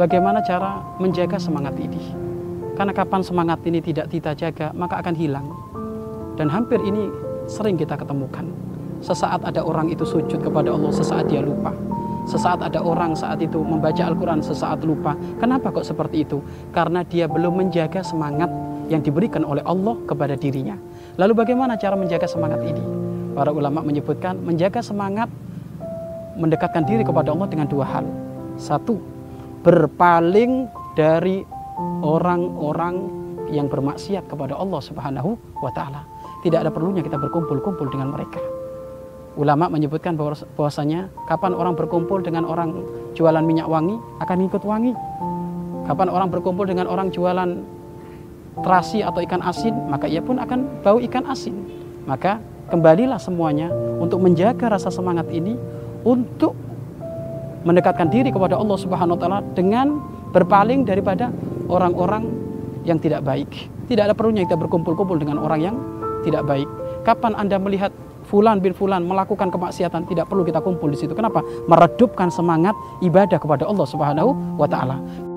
bagaimana cara menjaga semangat ini. Karena kapan semangat ini tidak kita jaga, maka akan hilang. Dan hampir ini sering kita ketemukan. Sesaat ada orang itu sujud kepada Allah, sesaat dia lupa. Sesaat ada orang saat itu membaca Al-Quran, sesaat lupa. Kenapa kok seperti itu? Karena dia belum menjaga semangat yang diberikan oleh Allah kepada dirinya. Lalu bagaimana cara menjaga semangat ini? Para ulama menyebutkan menjaga semangat mendekatkan diri kepada Allah dengan dua hal. Satu, berpaling dari orang-orang yang bermaksiat kepada Allah Subhanahu wa taala. Tidak ada perlunya kita berkumpul-kumpul dengan mereka. Ulama menyebutkan bahwasanya kapan orang berkumpul dengan orang jualan minyak wangi akan ikut wangi. Kapan orang berkumpul dengan orang jualan terasi atau ikan asin, maka ia pun akan bau ikan asin. Maka kembalilah semuanya untuk menjaga rasa semangat ini untuk mendekatkan diri kepada Allah Subhanahu wa taala dengan berpaling daripada orang-orang yang tidak baik. Tidak ada perlunya kita berkumpul-kumpul dengan orang yang tidak baik. Kapan Anda melihat fulan bin fulan melakukan kemaksiatan tidak perlu kita kumpul di situ. Kenapa? Meredupkan semangat ibadah kepada Allah Subhanahu wa taala.